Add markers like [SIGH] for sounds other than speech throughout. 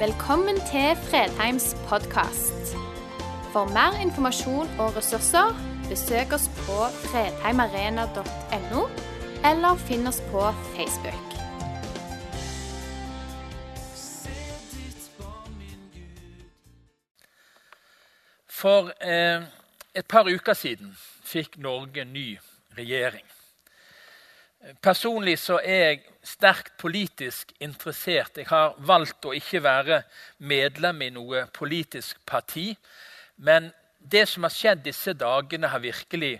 Velkommen til Fredheims podkast. For mer informasjon og ressurser, besøk oss på fredheimarena.no, eller finn oss på Facebook. For eh, et par uker siden fikk Norge ny regjering. Personlig så er jeg sterkt politisk interessert. Jeg har valgt å ikke være medlem i noe politisk parti. Men det som har skjedd disse dagene, har virkelig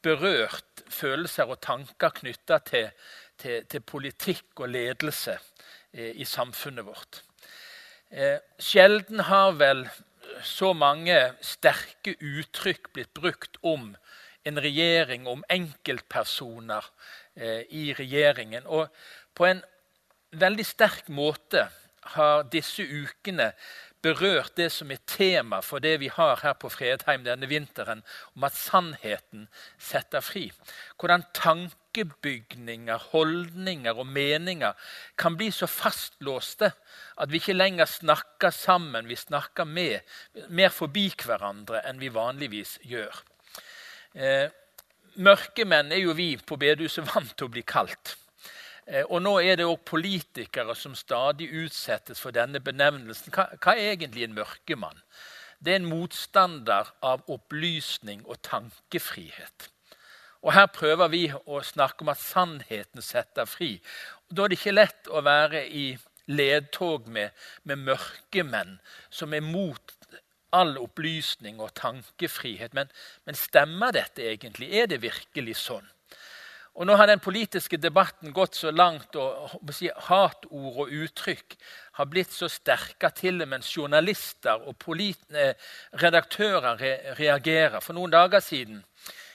berørt følelser og tanker knytta til, til, til, politikk og ledelse eh, i samfunnet vårt. Eh, sjelden har vel så mange sterke uttrykk blitt brukt om en regjering, om enkeltpersoner eh, i regjeringen. Og på en veldig sterk måte har disse ukene berørt det som er tema for det vi har her på Fredheim denne vinteren, om at sannheten setter fri. Hvordan tankebygninger, holdninger og meninger kan bli så fastlåste at vi ikke lenger snakker sammen, vi snakker med, mer forbi hverandre enn vi vanligvis gjør. Eh, mørkemenn er jo vi på bedehuset vant til å bli kalt. Eh, og nå er det òg politikere som stadig utsettes for denne benevnelsen. Hva, hva, er egentlig en mørkemann? Det er en motstander av opplysning og tankefrihet. Og Her prøver vi å snakke om at sannheten setter fri. Da er det ikke lett å være i ledtog med, med mørkemenn som er mot all opplysning og tankefrihet. Men, men, stemmer dette egentlig? Er det virkelig sånn? Og Nå har den politiske debatten gått så langt, og si, hatord og uttrykk har blitt så sterke til det, mens journalister og eh, redaktører re reagerer. For noen dager siden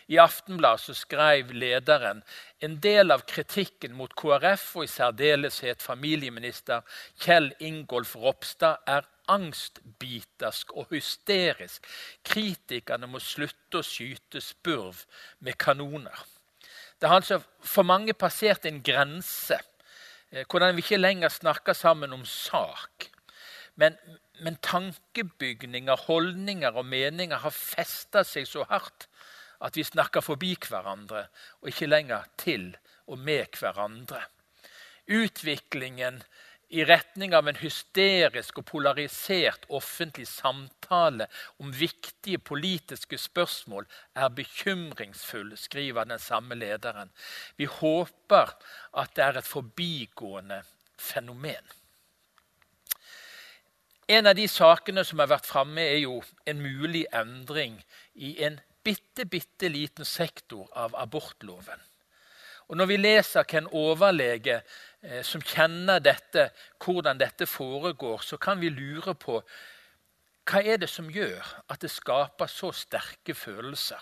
i Aftenblad så skrev lederen en del av kritikken mot KrF og i særdeleshet familieminister Kjell Ingolf Ropstad er angstbitersk og hysterisk. Kritikerne må slutte å skyte spurv med kanoner. Det har altså for mange passert en grense eh, hvordan vi ikke lenger snakker sammen om sak. Men, men tankebygninger, holdninger og meninger har festa seg så hardt at vi snakker forbi hverandre og ikke lenger til og med hverandre. Utviklingen i retning av en hysterisk og polarisert offentlig samtale om viktige politiske spørsmål er bekymringsfull, skriver den samme lederen. Vi håper at det er et forbigående fenomen. En av de sakene som har vært framme, er jo en mulig endring i en bitte, bitte liten sektor av abortloven. Og Når vi leser hva en overlege som kjenner dette, hvordan dette foregår, så kan vi lure på hva er det som gjør at det skaper så sterke følelser.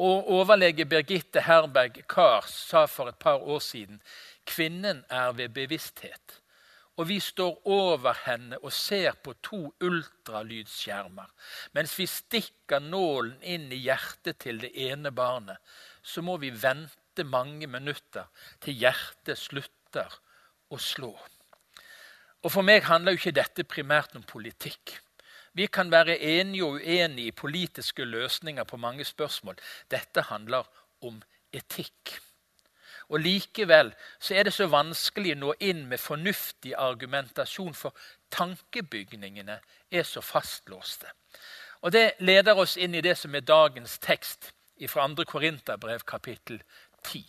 Og Overlege Birgitte Herberg Kars sa for et par år siden kvinnen er ved bevissthet. Og vi står over henne og ser på to ultralydsskjermer. Mens vi stikker nålen inn i hjertet til det ene barnet, så må vi vente mange minutter til hjertet slutter å slå. Og For meg handler jo ikke dette primært om politikk. Vi kan være enige og uenige i politiske løsninger på mange spørsmål. Dette handler om etikk. Og Likevel så er det så vanskelig å nå inn med fornuftig argumentasjon, for tankebygningene er så fastlåste. Og Det leder oss inn i det som er dagens tekst fra 2. Korinterbrev kapittel 10.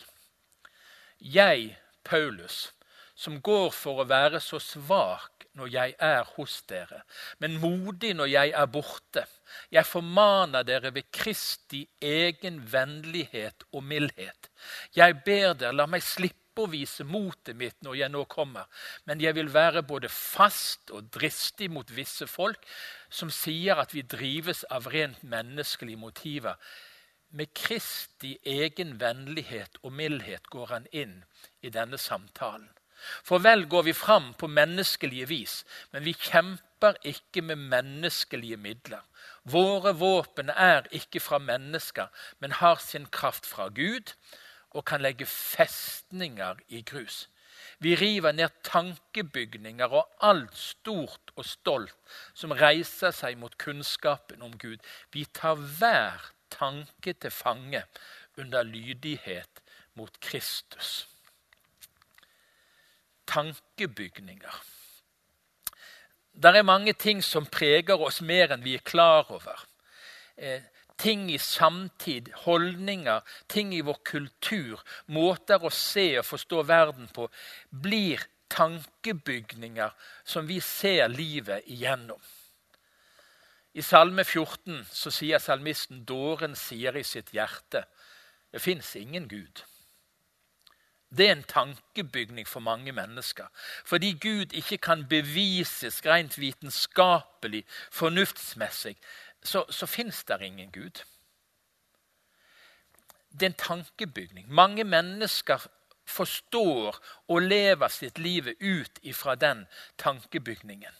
Jeg, Paulus, som går for å være så svak når jeg er hos dere, men modig når jeg er borte. Jeg formaner dere ved Kristi egen vennlighet og mildhet. Jeg ber dere, la meg slippe å vise motet mitt når jeg nå kommer, men jeg vil være både fast og dristig mot visse folk som sier at vi drives av rent menneskelige motiver. Med Kristi egen vennlighet og mildhet går han inn i denne samtalen. For vel går vi fram på menneskelige vis, men vi kjemper ikke med menneskelige midler. Våre våpen er ikke fra mennesker, men har sin kraft fra Gud og kan legge festninger i grus. Vi river ned tankebygninger og alt stort og stolt som reiser seg mot kunnskapen om Gud. Vi tar hver tanke til fange under lydighet mot Kristus. Tankebygninger. Det er mange ting som preger oss mer enn vi er klar over. Eh, ting i samtid, holdninger, ting i vår kultur, måter å se og forstå verden på, blir tankebygninger som vi ser livet igjennom. I Salme 14 så sier salmisten dåren sier i sitt hjerte det fins ingen Gud. Det er en tankebygning for mange mennesker. Fordi Gud ikke kan bevises rent vitenskapelig, fornuftsmessig, så, så fins det ingen Gud. Det er en tankebygning. Mange mennesker forstår og lever sitt liv ut ifra den tankebygningen.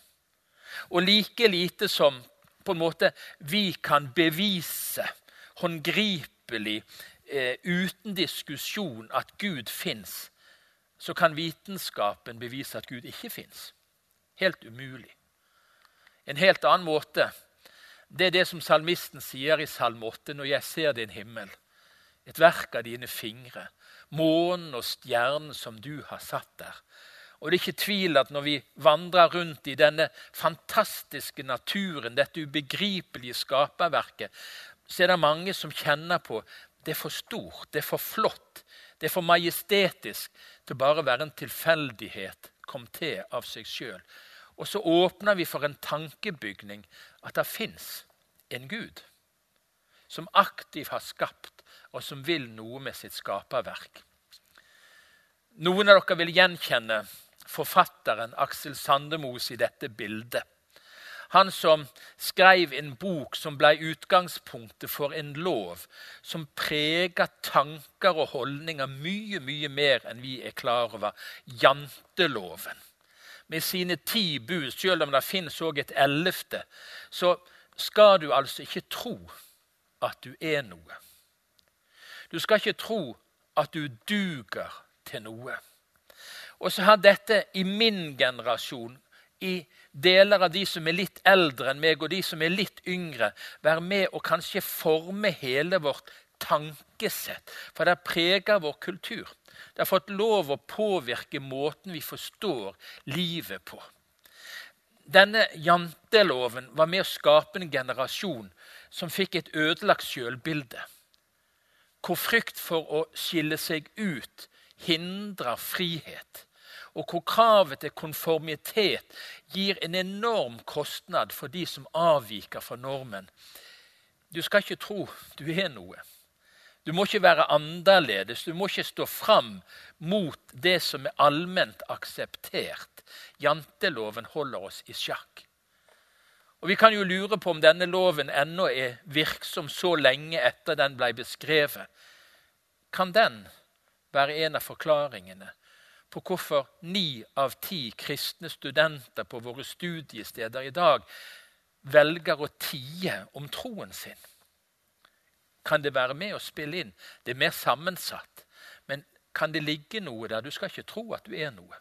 Og like lite som på en måte vi kan bevise håndgripelig, eh, uten diskusjon, at Gud fins, så kan vitenskapen bevise at Gud ikke fins. Helt umulig. En helt annen måte det er det som salmisten sier i Salme 8.: Når jeg ser din himmel, et verk av dine fingre, månen og stjernen som du har satt der. Og det er ikke tvil at når vi vandrer rundt i denne fantastiske naturen, dette ubegripelige skaperverket, så er det mange som kjenner på det er for stort, det er for flott, det er for majestetisk til bare å være en tilfeldighet kom til av seg sjøl. Og så åpner vi for en tankebygning at det fins en Gud som aktivt har skapt, og som vil noe med sitt skaperverk. Noen av dere vil gjenkjenne forfatteren Aksel Sandemos i dette bildet. Han som skrev en bok som ble utgangspunktet for en lov som preger tanker og holdninger mye, mye mer enn vi er klar over. Janteloven med sine ti bud, selv om det fins òg et ellevte, så skal du altså ikke tro at du er noe. Du skal ikke tro at du duger til noe. Og så har dette i min generasjon, i deler av de som er litt eldre enn meg, og de som er litt yngre, være med å kanskje forme hele vårt tankesett. For det preger vår kultur. Det har fått lov å påvirke måten vi forstår livet på. Denne janteloven var med å skape en generasjon som fikk et ødelagt sjølbilde. Hvor frykt for å skille seg ut hindrer frihet. Og hvor kravet til konformitet gir en enorm kostnad for de som avviker fra normen. Du skal ikke tro du er noe. Du må ikke være annerledes. Du må ikke stå fram mot det som er allment akseptert. Janteloven holder oss i sjakk. Og Vi kan jo lure på om denne loven ennå er virksom så lenge etter den ble beskrevet. Kan den være en av forklaringene på hvorfor ni av ti kristne studenter på våre studiesteder i dag velger å tie om troen sin? kan det være med å spille inn. Det er mer sammensatt. Men kan det ligge noe der? Du skal ikke tro at du er noe.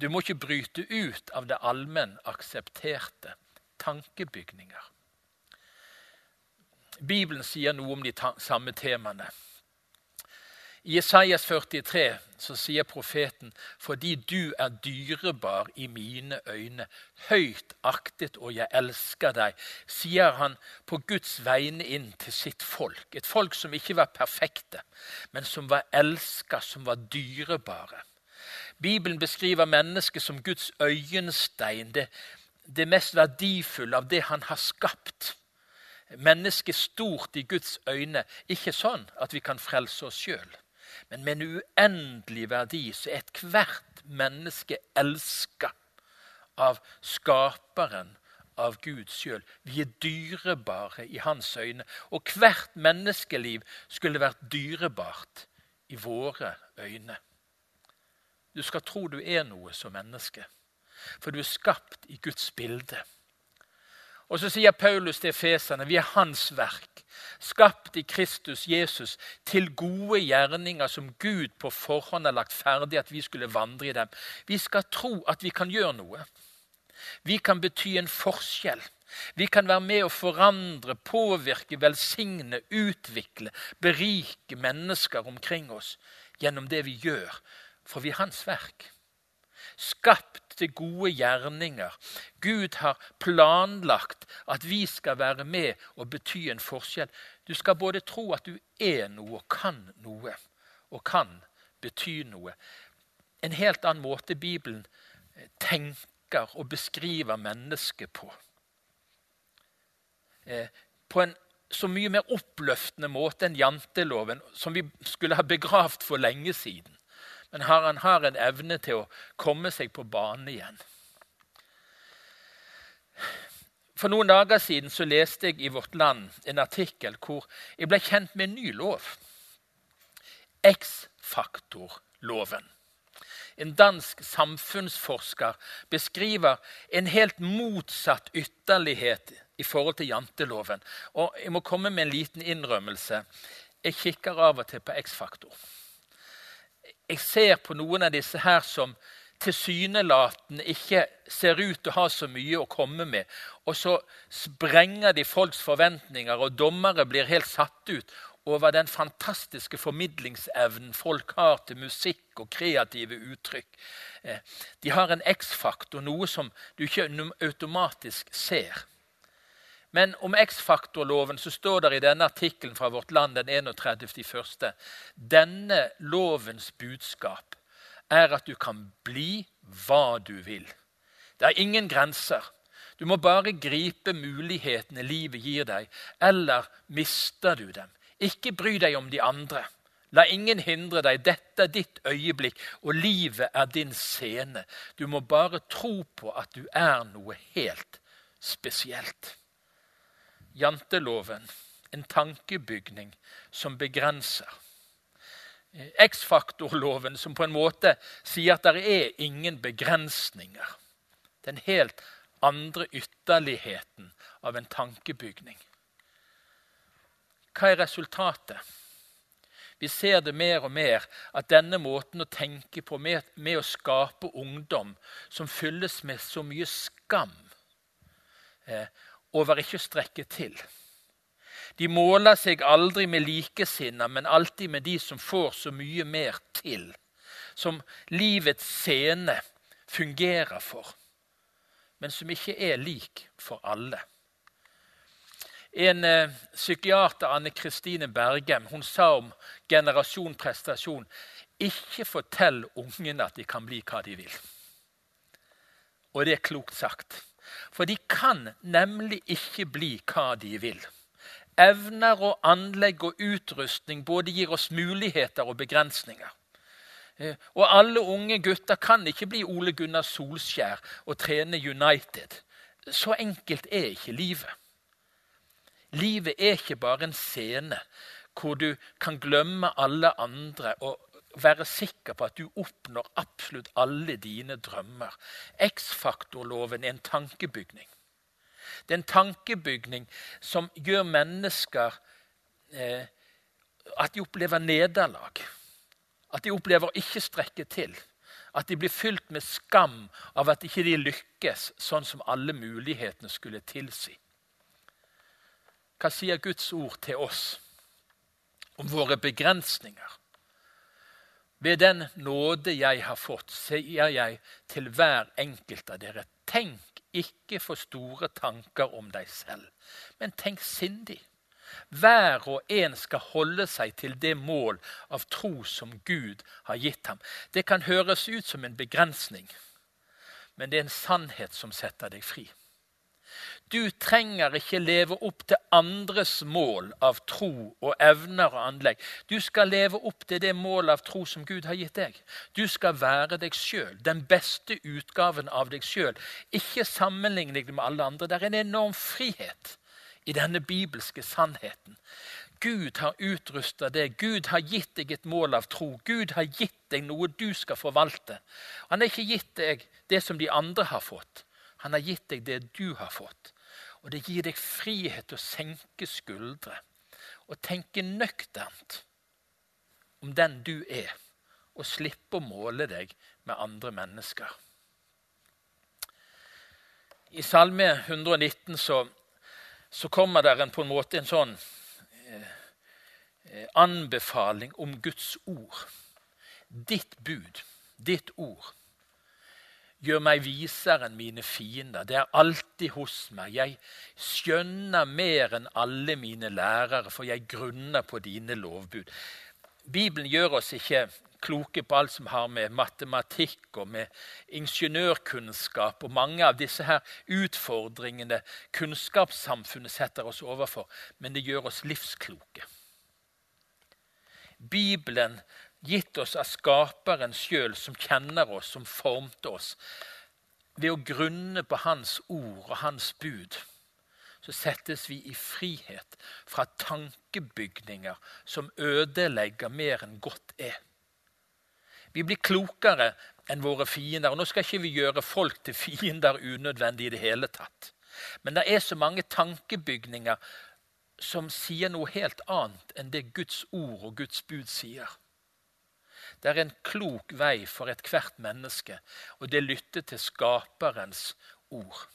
Du må ikke bryte ut av det allmenn aksepterte. Tankebygninger. Bibelen sier noe om de samme temaene. I Isaias 43 så sier profeten fordi du er dyrebar i mine øyne, høyt aktet og jeg elsker deg, sier han på Guds vegne inn til sitt folk. Et folk som ikke var perfekte, men som var elska, som var dyrebare. Bibelen beskriver mennesket som Guds øyenstein, det, det mest verdifulle av det han har skapt. Mennesket stort i Guds øyne, ikke sånn at vi kan frelse oss sjøl men med en uendelig verdi så er ethvert menneske elska av skaperen, av Gud sjøl. Vi er dyrebare i hans øyne. Og hvert menneskeliv skulle vært dyrebart i våre øyne. Du skal tro du er noe som menneske, for du er skapt i Guds bilde. Og så sier Paulus til feserne, vi er hans verk, skapt i Kristus Jesus til gode gjerninger som Gud på forhånd har lagt ferdig at vi skulle vandre i dem. Vi skal tro at vi kan gjøre noe. Vi kan bety en forskjell. Vi kan være med å forandre, påvirke, velsigne, utvikle, berike mennesker omkring oss gjennom det vi gjør, for vi er hans verk. Skapt til gode gjerninger. Gud har planlagt at vi skal være med og bety en forskjell. Du skal både tro at du er noe og kan noe, og kan bety noe. En helt annen måte Bibelen tenker og beskriver mennesket på. Eh, på en så mye mer oppløftende måte enn janteloven, som vi skulle ha begravd for lenge siden. Men han har en evne til å komme seg på banen igjen. For noen dager siden så leste jeg i Vårt Land en artikkel hvor jeg ble kjent med en ny lov. X-faktorloven. En dansk samfunnsforsker beskriver en helt motsatt ytterlighet i forhold til janteloven. Og jeg må komme med en liten innrømmelse. Jeg kikker av og til på X-faktor. Jeg ser på noen av disse her som tilsynelatende ikke ser ut til å ha så mye å komme med. Og så sprenger de folks forventninger, og dommere blir helt satt ut over den fantastiske formidlingsevnen folk har til musikk og kreative uttrykk. Eh, de har en X-faktor, noe som du ikke automatisk ser. Men om X-faktorloven så står det i denne artikkelen fra Vårt Land den 31.1.: Denne lovens budskap er at du kan bli hva du vil. Det er ingen grenser. Du må bare gripe mulighetene livet gir deg, eller mister du dem. Ikke bry deg om de andre. La ingen hindre deg. Dette er ditt øyeblikk, og livet er din scene. Du må bare tro på at du er noe helt spesielt. Janteloven, en tankebygning som begrenser. X-faktorloven, som på en måte sier at det er ingen begrensninger. Den helt andre ytterligheten av en tankebygning. Hva er resultatet? Vi ser det mer og mer, at denne måten å tenke på med, med å skape ungdom som fylles med så mye skam eh, over ikke å strekke til. De måler seg aldri med likesinna, men alltid med de som får så mye mer til. Som livets scene fungerer for, men som ikke er lik for alle. En eh, psykiater, Anne Kristine Bergem, hun sa om generasjon prestasjon ikke fortell ungene at de kan bli hva de vil. Og det er klokt sagt. For de kan nemlig ikke bli hva de vil. Evner og anlegg og utrustning både gir oss muligheter og begrensninger. Eh, og alle unge gutter kan ikke bli Ole Gunnar Solskjær og trene United. Så enkelt er ikke livet. Livet er ikke bare en scene hvor du kan glemme alle andre og være sikker på at du oppnår absolutt alle dine drømmer. X-faktorloven er en tankebygning. Det er en tankebygning som gjør mennesker eh, at de opplever nederlag. At de opplever å ikke strekke til. At de blir fylt med skam av at ikke de lykkes sånn som alle mulighetene skulle tilsi. Hva sier Guds ord til oss om våre begrensninger? Ved den nåde jeg har fått, sier jeg til hver enkelt av dere, tenk ikke for store tanker om deg selv, men tenk sindig. Hver og en skal holde seg til det mål av tro som Gud har gitt ham. Det kan høres ut som en begrensning, men det er en sannhet som setter deg fri. Du trenger ikke leve opp til andres mål av tro og evner og anlegg. Du skal leve opp til det målet av tro som Gud har gitt deg. Du skal være deg sjøl, den beste utgaven av deg sjøl. Ikke sammenligne deg med alle andre. Det er en enorm frihet i denne bibelske sannheten. Gud har utrusta deg, Gud har gitt deg et mål av tro. Gud har gitt deg noe du skal forvalte. Han har ikke gitt deg det som de andre har fått. Han har gitt deg det du har fått. Og det gir deg frihet til å senke skuldre og tenke nøkternt om den du er, og slippe å måle deg med andre mennesker. I Salme 119 så, så kommer det på en måte en sånn eh, eh, anbefaling om Guds ord. Ditt bud, ditt ord Gjør meg visere enn mine fiender. Det er alltid hos meg. Jeg skjønner mer enn alle mine lærere, for jeg grunner på dine lovbud. Bibelen gjør oss ikke kloke på alt som har med matematikk og med ingeniørkunnskap og mange av disse her utfordringene kunnskapssamfunnet setter oss overfor, men det gjør oss livskloke. Bibelen gitt oss av Skaperen sjøl, som kjenner oss, som formte oss. Ved å grunne på Hans ord og Hans bud så settes vi i frihet fra tankebygninger som ødelegger mer enn godt er. Vi blir klokere enn våre fiender. og Nå skal ikke vi gjøre folk til fiender unødvendig i det hele tatt. Men det er så mange tankebygninger som sier noe helt annet enn det Guds ord og Guds bud sier. Det er en klok vei for ethvert menneske, og det lytter til Skaperens ord.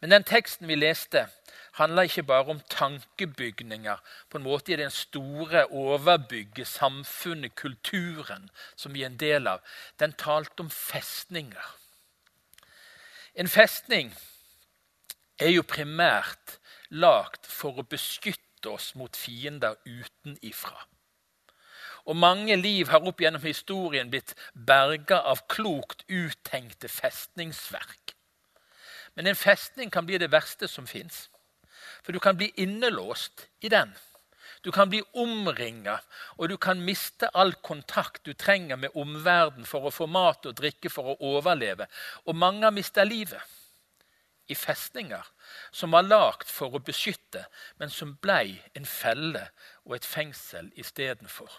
Men den teksten vi leste, handler ikke bare om tankebygninger, på en måte i den store overbygge samfunnet, kulturen, som vi er en del av. Den talte om festninger. En festning er jo primært lagd for å beskytte oss mot fiender utenifra. Og mange liv har opp gjennom historien blitt berga av klokt uttenkte festningsverk. Men en festning kan bli det verste som fins. For du kan bli innelåst i den. Du kan bli omringa, og du kan miste all kontakt du trenger med omverdenen for å få mat og drikke for å overleve. Og mange har mista livet i festninger som var lagd for å beskytte, men som blei en felle og et fengsel istedenfor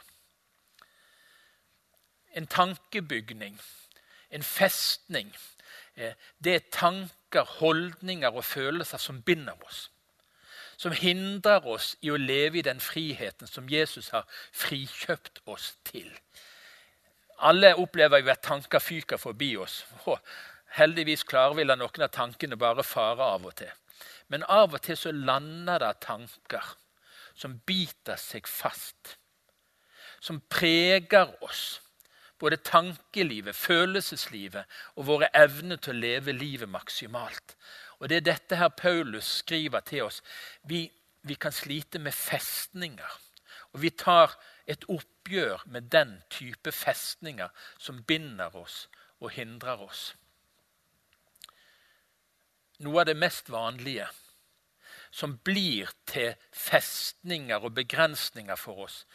en tankebygning, en festning. Eh, det er tanker, holdninger og følelser som binder oss. Som hindrer oss i å leve i den friheten som Jesus har frikjøpt oss til. Alle opplever jo at tanker fyker forbi oss. Og heldigvis klarer vi la noen av tankene bare fare av og til. Men av og til så lander det tanker som biter seg fast. Som preger oss både tankelivet, følelseslivet og våre evner til å leve livet maksimalt. Og Det er dette her Paulus skriver til oss. Vi, vi kan slite med festninger. Og vi tar et oppgjør med den type festninger som binder oss og hindrer oss. Noe av det mest vanlige som blir til festninger og begrensninger for oss,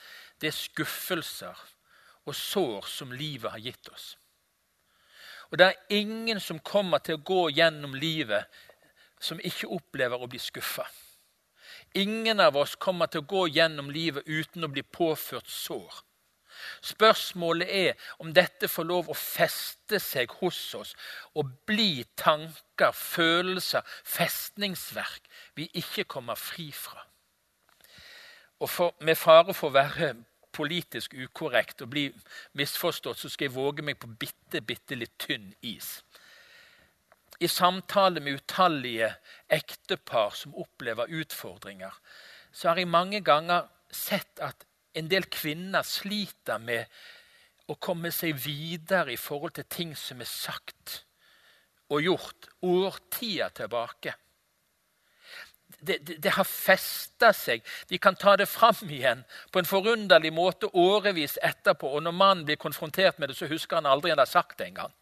det er skuffelser og sår som livet har gitt oss. Og det er ingen som kommer til å gå gjennom livet som ikke opplever å bli skuffa. Ingen av oss kommer til å gå gjennom livet uten å bli påført sår. Spørsmålet er om dette får lov å feste seg hos oss og bli tanker, følelser, festningsverk vi ikke kommer fri fra. Og for, Med fare for å være politisk ukorrekt og bli misforstått, så skal jeg våge meg på bitte, bitte litt tynn is. I samtale med utallige ektepar som opplever utfordringer, så har jeg mange ganger sett at en del kvinner sliter med å komme seg videre i forhold til ting som er sagt og gjort årtier tilbake det, det, har festa seg. De kan ta det fram igjen på en forunderlig måte årevis etterpå. Og når mannen blir konfrontert med det, så husker han aldri han har sagt det engang.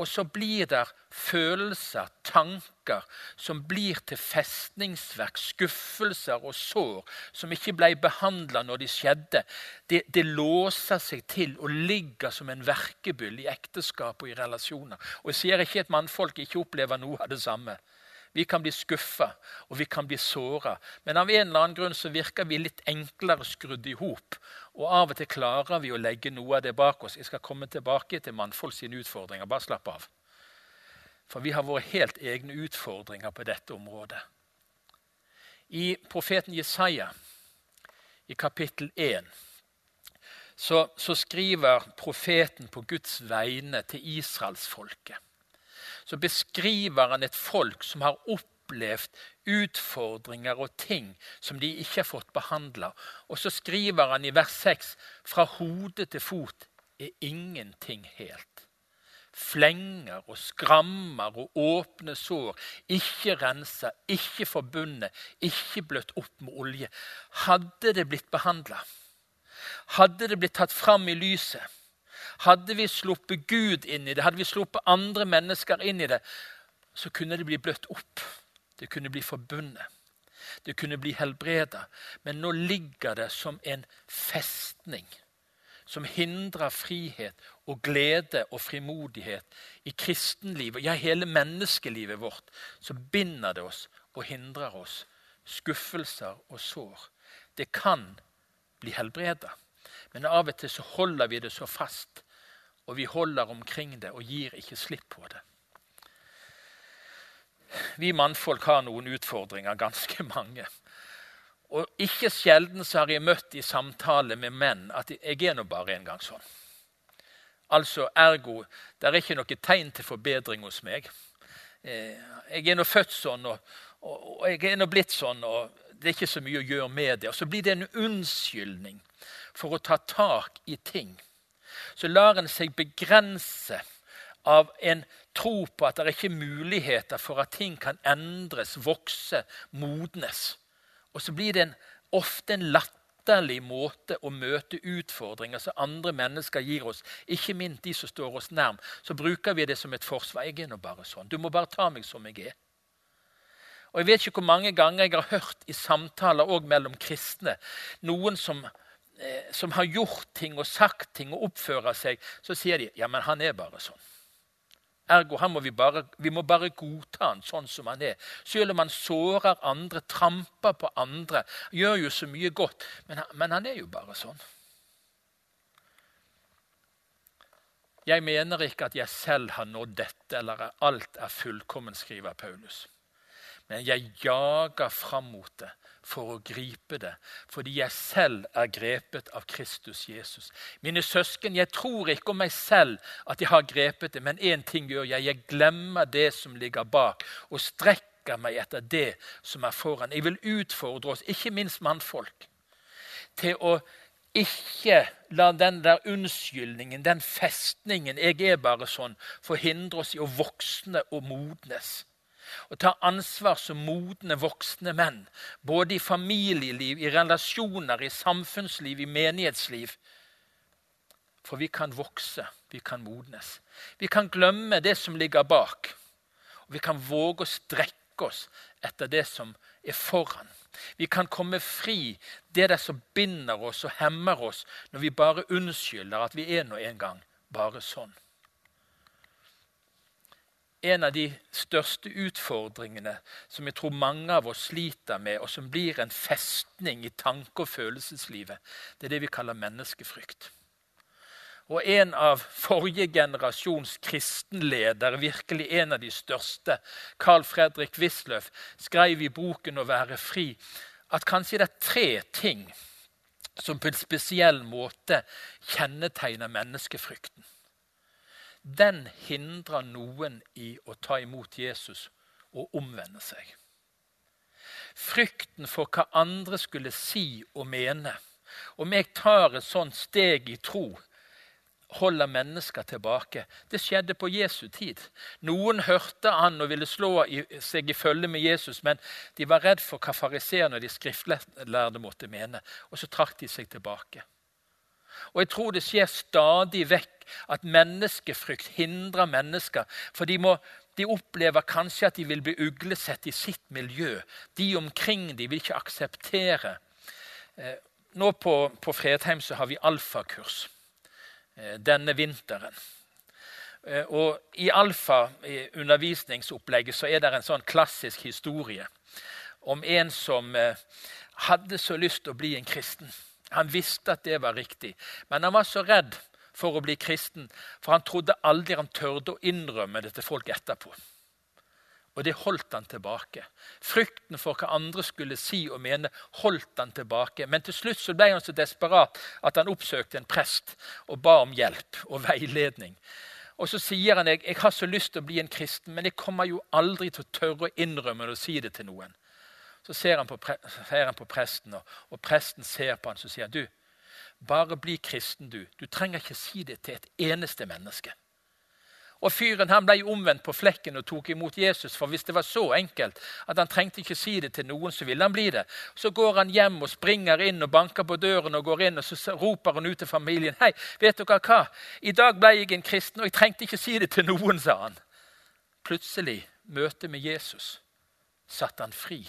Og så blir det følelser, tanker, som blir til festningsverk, skuffelser og sår som ikke ble behandla når de skjedde. Det, det, låser seg til og ligger som en verkebyll i ekteskap og i relasjoner. Og Jeg sier ikke at mannfolk ikke opplever noe av det samme. Vi kan bli skuffa, og vi kan bli såra. Men av en eller annen grunn så virker vi litt enklere skrudd i hop. Og av og til klarer vi å legge noe av det bak oss. Jeg skal komme tilbake til mannfolk sine utfordringer. Bare slapp av. For vi har våre helt egne utfordringer på dette området. I profeten Jesaja, i kapittel 1, så, så skriver profeten på Guds vegne til israelsfolket. Så beskriver han et folk som har opplevd utfordringer og ting som de ikke har fått behandla. Og så skriver han i vers 6.: Fra hode til fot er ingenting helt flenger og skrammer og åpne sår, ikke rensa, ikke forbundet, ikke bløtt opp med olje. Hadde det blitt behandla, hadde det blitt tatt fram i lyset, hadde vi sluppet Gud inn i det, hadde vi sluppet andre mennesker inn i det, så kunne det bli bløtt opp. Det kunne bli forbundet. Det kunne bli helbreda. Men nå ligger det som en festning som hindrer frihet og glede og frimodighet i kristenlivet, ja, hele menneskelivet vårt, så binder det oss og hindrer oss. Skuffelser og sår. Det kan bli helbreda, men av og til så holder vi det så fast, og vi holder omkring det og gir ikke slipp på det. Vi mannfolk har noen utfordringer, ganske [LAUGHS] mange. Og ikke sjelden så har jeg møtt i samtale med menn at jeg er nå bare en gang sånn. Altså ergo det er ikke noe tegn til forbedring hos meg. Eh, jeg er nå født sånn, og, og, jeg er nå blitt sånn, og det er ikke så mye å gjøre med det. Og så blir det en unnskyldning for å ta tak i ting. Så lar en seg begrense av en tro på at det ikke er muligheter for at ting kan endres, vokse, modnes. Og så blir det en, ofte en latterlig måte å møte utfordringer som andre mennesker gir oss, ikke minst de som står oss nærm. Så bruker vi det som et forsvar. Jeg er nå bare sånn. Du må bare ta meg som jeg er. Og Jeg vet ikke hvor mange ganger jeg har hørt i samtaler også mellom kristne noen som, som har gjort ting og sagt ting og oppfører seg, så sier de ja, men han er bare sånn. Ergo må vi, bare, vi må bare godta han sånn som han er. Selv om han sårer andre, tramper på andre, gjør jo så mye godt. Men, men han er jo bare sånn. Jeg mener ikke at jeg selv har nådd dette, eller at alt er fullkommen, skriver Paulus. Men jeg jager fram mot det for å gripe det, fordi jeg selv er grepet av Kristus Jesus. Mine søsken, jeg tror ikke om meg selv at jeg har grepet det, men én ting gjør jeg. Jeg glemmer det som ligger bak, og strekker meg etter det som er foran. Jeg vil utfordre oss, ikke minst mannfolk, til å ikke la den der unnskyldningen, den festningen 'jeg er bare sånn', forhindre oss i å voksne og modnes og ta ansvar som modne, voksne menn. Både i familieliv, i relasjoner, i samfunnsliv, i menighetsliv. For vi kan vokse, vi kan modnes. Vi kan glemme det som ligger bak. Og vi kan våge å strekke oss etter det som er foran. Vi kan komme fri det der som binder oss og hemmer oss, når vi bare unnskylder at vi er nå en gang bare sånn en av de største utfordringene som jeg tror mange av oss sliter med, og som blir en festning i tanke- og følelseslivet, det er det vi kaller menneskefrykt. Og en av forrige generasjons kristenledere, virkelig en av de største, Carl Fredrik Wisløff, skrev i boken 'Å være fri' at kanskje det er tre ting som på en spesiell måte kjennetegner menneskefrykten den hindrer noen i å ta imot Jesus og omvende seg. Frykten for hva andre skulle si og mene. Om jeg tar et sånt steg i tro, holder mennesker tilbake. Det skjedde på Jesu tid. Noen hørte han og ville slå seg i følge med Jesus, men de var redd for hva fariseerne og de skriftlærde måtte mene. Og så trakk de seg tilbake. Og jeg tror det skjer stadig vekk at menneskefrykt hindrer mennesker. For de, må, de opplever kanskje at de vil bli uglesett i sitt miljø. De omkring de vil ikke akseptere. Eh, nå på, på Fredheim så har vi alfakurs eh, denne vinteren. Eh, og I alfa-undervisningsopplegget så er det en sånn klassisk historie om en som hadde så lyst til å bli en kristen. Han visste at det var riktig, men han var så redd for å bli kristen, for han trodde aldri han tørde å innrømme det til folk etterpå. Og det holdt han tilbake. Frykten for hva andre skulle si og mene, holdt han tilbake. Men til slutt så ble han så desperat at han oppsøkte en prest og ba om hjelp og veiledning. Og så sier han jeg, jeg har så lyst til å bli en kristen, men jeg kommer jo aldri til å tørre å innrømme det og si det til noen. Så ser han på, ser han på presten, og, og, presten ser på han, så sier han, du, bare bli kristen, du. Du trenger ikke si det til et eneste menneske. Og Fyren han ble omvendt på flekken og tok imot Jesus. For hvis det var så enkelt at han trengte ikke si det til noen, så ville han bli det. Så går han hjem og springer inn og banker på døren og går inn, og så roper han ut til familien. 'Hei, vet dere hva? I dag ble jeg en kristen, og jeg trengte ikke si det til noen', sa han. Plutselig, møtet med Jesus, satte han fri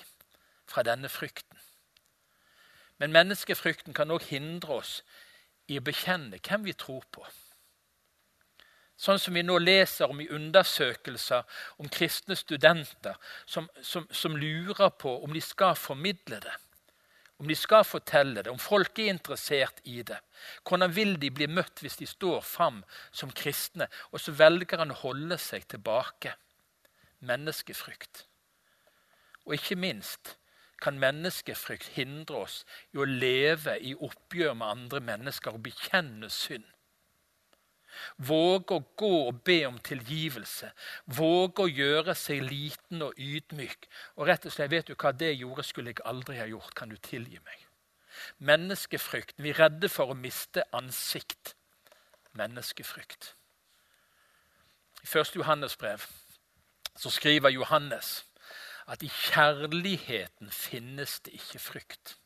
fra denne frykten. Men menneskefrykten kan òg hindre oss i å bekjenne hvem vi tror på. Sånn som vi nå leser om i undersøkelser om kristne studenter som, som, som, lurer på om de skal formidle det, om de skal fortelle det, om folk er interessert i det. Hvordan vil de bli møtt hvis de står fram som kristne? Og så velger han å holde seg tilbake. Menneskefrykt. Og ikke minst kan menneskefrykt hindre oss i å leve i oppgjør med andre mennesker og bekjenne synd. Våge å gå og be om tilgivelse. Våge å gjøre seg liten og ydmyk. Og rett og slett, vet du hva det gjorde, skulle jeg aldri ha gjort. Kan du tilgi meg? Menneskefrykt. Vi er redde for å miste ansikt. Menneskefrykt. I 1. Johannes brev så skriver Johannes at i kjærligheten finnes det ikke frykt.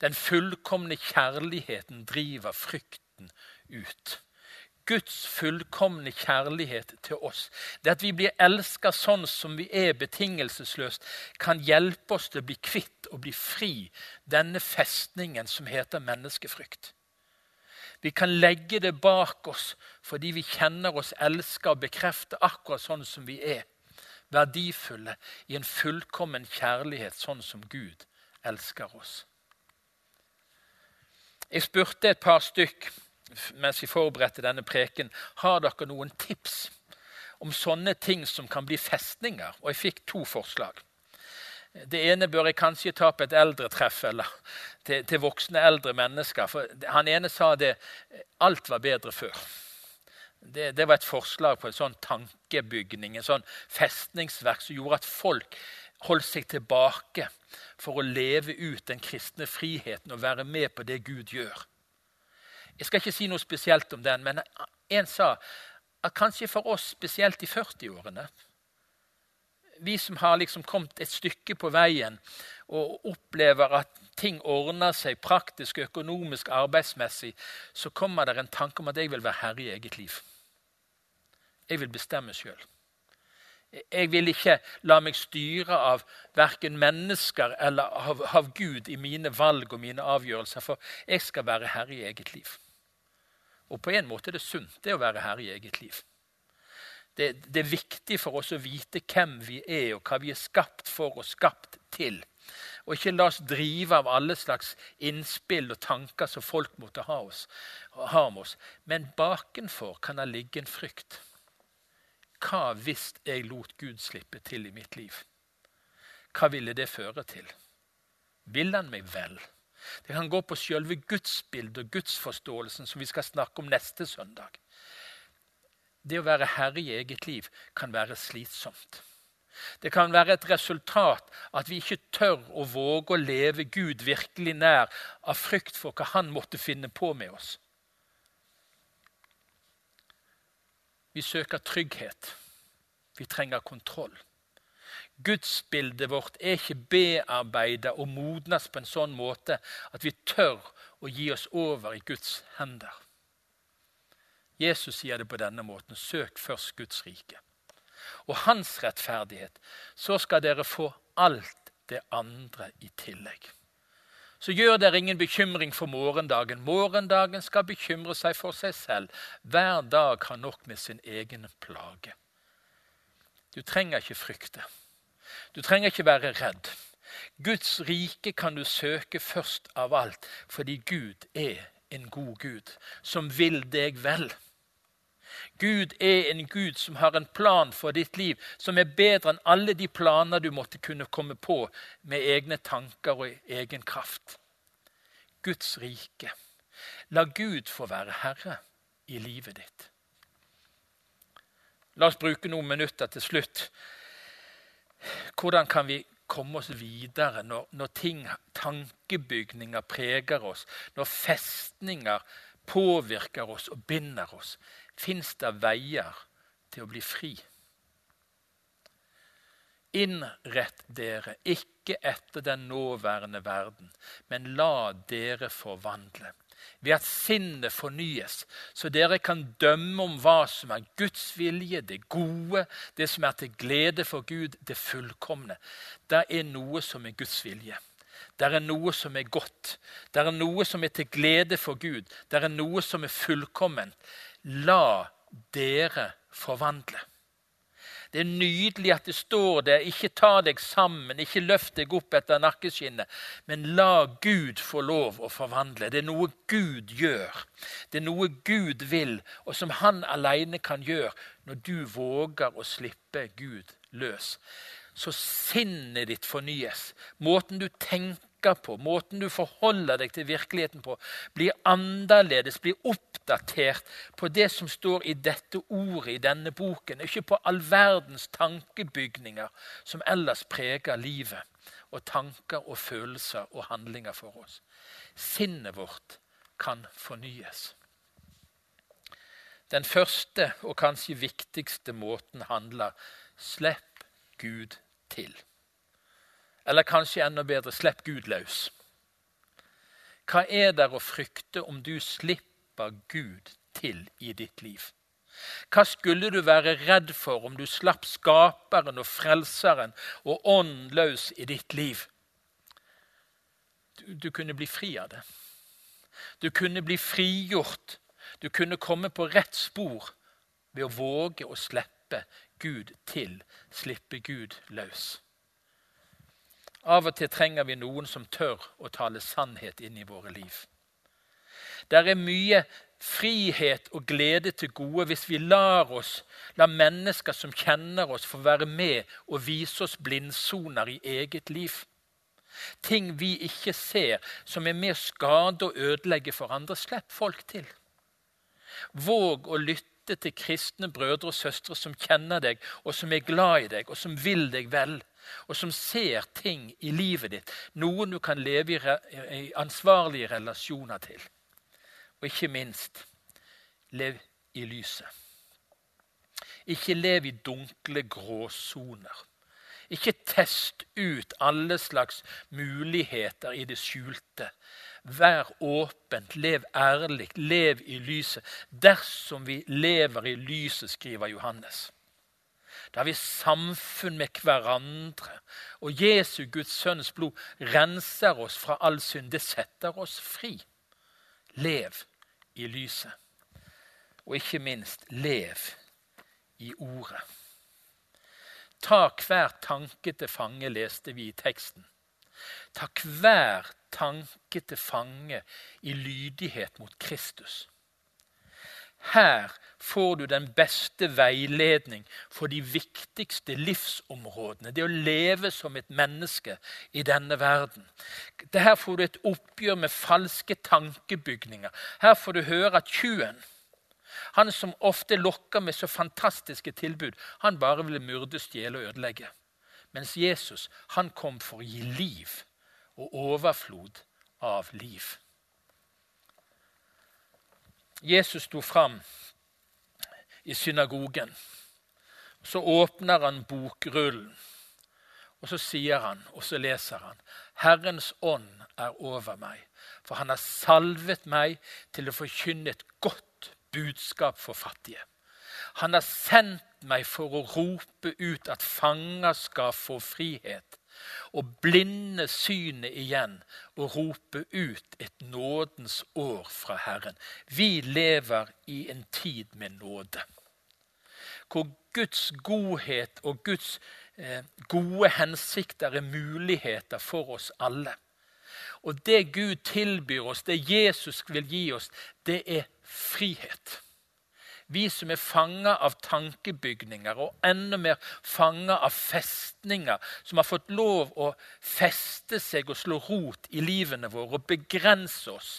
Den fullkomne kjærligheten driver frykten ut. Guds fullkomne kjærlighet til oss, det at vi blir elska sånn som vi er betingelsesløst, kan hjelpe oss til å bli kvitt og bli fri denne festningen som heter menneskefrykt. Vi kan legge det bak oss fordi vi kjenner oss elska og bekrefter akkurat sånn som vi er. Verdifulle i en fullkommen kjærlighet, sånn som Gud elsker oss. Jeg spurte et par stykk mens vi forberedte denne preken, har dere noen tips om sånne ting som kan bli festninger? Og jeg fikk to forslag. Det ene bør jeg kanskje ta på et eldretreff eller til, til, voksne eldre mennesker. For Han ene sa det alt var bedre før. Det, det var et forslag på en sånn tankebygning, en sånn festningsverk som gjorde at folk holdt seg tilbake for å leve ut den kristne friheten og være med på det Gud gjør. Jeg skal ikke si noe spesielt om den, men en sa at kanskje for oss, spesielt i 40-årene Vi som har liksom kommet et stykke på veien og opplever at ting ordner seg praktisk, økonomisk, arbeidsmessig, så kommer det en tanke om at jeg vil være herre i eget liv. Jeg vil bestemme sjøl. Jeg vil ikke la meg styre av verken mennesker eller av, av Gud i mine valg og mine avgjørelser, for jeg skal være herre i eget liv. Og på en måte er det sunt det å være herre i eget liv. Det, det, er viktig for oss å vite hvem vi er, og hva vi er skapt for og skapt til. Og ikke la oss drive av alle slags innspill og tanker som folk måtte ha, oss, ha om oss. Men bakenfor kan det ligge en frykt. Hva hvis jeg lot Gud slippe til i mitt liv? Hva ville det føre til? Vil han meg vel? Det kan gå på selve gudsbildet og gudsforståelsen, som vi skal snakke om neste søndag. Det å være herre i eget liv kan være slitsomt. Det kan være et resultat at vi ikke tør å våge å leve Gud virkelig nær av frykt for hva han måtte finne på med oss. Vi søker trygghet. Vi trenger kontroll. Gudsbildet vårt er ikke bearbeida og modnes på en sånn måte at vi tør å gi oss over i Guds hender. Jesus sier det på denne måten.: Søk først Guds rike. Og hans rettferdighet. Så skal dere få alt det andre i tillegg. Så gjør dere ingen bekymring for morgendagen. Morgendagen skal bekymre seg for seg selv. Hver dag har nok med sin egen plage. Du trenger ikke frykte. Du trenger ikke være redd. Guds rike kan du søke først av alt fordi Gud er en god Gud som vil deg vel. Gud er en Gud som har en plan for ditt liv som er bedre enn alle de planer du måtte kunne komme på med egne tanker og egen kraft. Guds rike. La Gud få være herre i livet ditt. La oss bruke noen minutter til slutt. Hvordan kan vi komme oss videre når, når ting, tankebygninger preger oss, når festninger påvirker oss og binder oss? Fins det veier til å bli fri? Innrett dere ikke etter den nåværende verden, men la dere forvandle ved at sinnet fornyes, så dere kan dømme om hva som er Guds vilje, det gode, det som er til glede for Gud, det fullkomne. Det er noe som er Guds vilje. Det er noe som er godt. Det er noe som er til glede for Gud. Det er noe som er fullkomment. La dere forvandle. Det er nydelig at det står der. Ikke ta deg sammen, ikke løft deg opp etter nakkeskinnet. Men la Gud få lov å forvandle. Det er noe Gud gjør. Det er noe Gud vil, og som han alene kan gjøre når du våger å slippe Gud løs. Så sinnet ditt fornyes. Måten du tenker tenker på, måten du forholder deg til virkeligheten på, blir annerledes, blir oppdatert på det som står i dette ordet i denne boken, ikke på all verdens tankebygninger som ellers preger livet, og tanker og følelser og handlinger for oss. Sinnet vårt kan fornyes. Den første og kanskje viktigste måten handler slipp Gud til. Eller kanskje enda bedre slipp Gud løs. Hva er der å frykte om du slipper Gud til i ditt liv? Hva skulle du være redd for om du slapp Skaperen og Frelseren og Ånden løs i ditt liv? Du, du, kunne bli fri av det. Du kunne bli frigjort. Du kunne komme på rett spor ved å våge å slippe Gud til, slippe Gud løs. Av og til trenger vi noen som tør å tale sannhet inn i våre liv. Det er mye frihet og glede til gode hvis vi lar oss, la mennesker som kjenner oss, få være med og vise oss blindsoner i eget liv. Ting vi ikke ser, som er med å skade og ødelegge for andre. Slipp folk til. Våg å lytte til kristne brødre og søstre som kjenner deg, og som er glad i deg, og som vil deg vel og som ser ting i livet ditt, noen du kan leve i, i ansvarlige relasjoner til. Og ikke minst lev i lyset. Ikke lev i dunkle gråsoner. Ikke test ut alle slags muligheter i det skjulte. Vær åpent, lev ærlig, lev i lyset. Dersom vi lever i lyset, skriver Johannes. Har vi samfunn med hverandre. Og Jesu, Guds sønns blod, renser oss fra all synd. Det setter oss fri. Lev i lyset. Og ikke minst, lev i ordet. Ta hver tanke til fange, leste vi i teksten. Ta hver tanke til fange i lydighet mot Kristus. Her får du den beste veiledning for de viktigste livsområdene. Det å leve som et menneske i denne verden. Her får du et oppgjør med falske tankebygninger. Her får du høre at tjuven, han som ofte lokker med så fantastiske tilbud, han bare ville myrde, stjele og ødelegge. Mens Jesus han kom for å gi liv og overflod av liv. Jesus sto fram i synagogen. Så åpner han bokrullen, og så sier han, og så leser han, Herrens ånd er over meg, for han har salvet meg til å forkynne et godt budskap for fattige. Han har sendt meg for å rope ut at fanger skal få frihet, og blinde synet igjen og rope ut et nådens år fra Herren. Vi lever i en tid med nåde hvor Guds godhet og Guds eh, gode hensikter er muligheter for oss alle. Og det Gud tilbyr oss, det Jesus vil gi oss, det er frihet. Vi som er fanga av tankebygninger og enda mer fanga av festninger, som har fått lov å feste seg og slå rot i livene våre og begrense oss.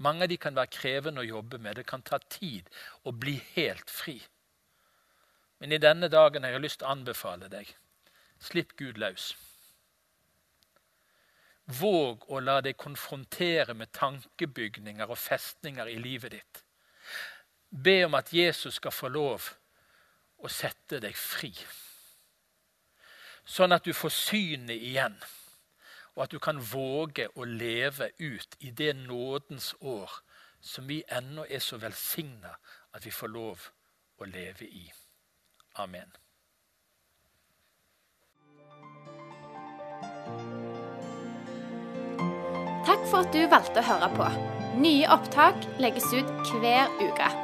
Mange av de kan være krevende å jobbe med. Det kan ta tid å bli helt fri. Men i denne dagen har jeg lyst til å anbefale deg slipp Gud løs. Våg å la deg konfrontere med tankebygninger og festninger i livet ditt. Be om at Jesus skal få lov å sette deg fri. Sånn at du får synet igjen, og at du kan våge å leve ut i det nådens år som vi ennå er så velsigna at vi får lov å leve i. Amen. Takk for at du valgte å høre på. Nye opptak legges ut hver uke.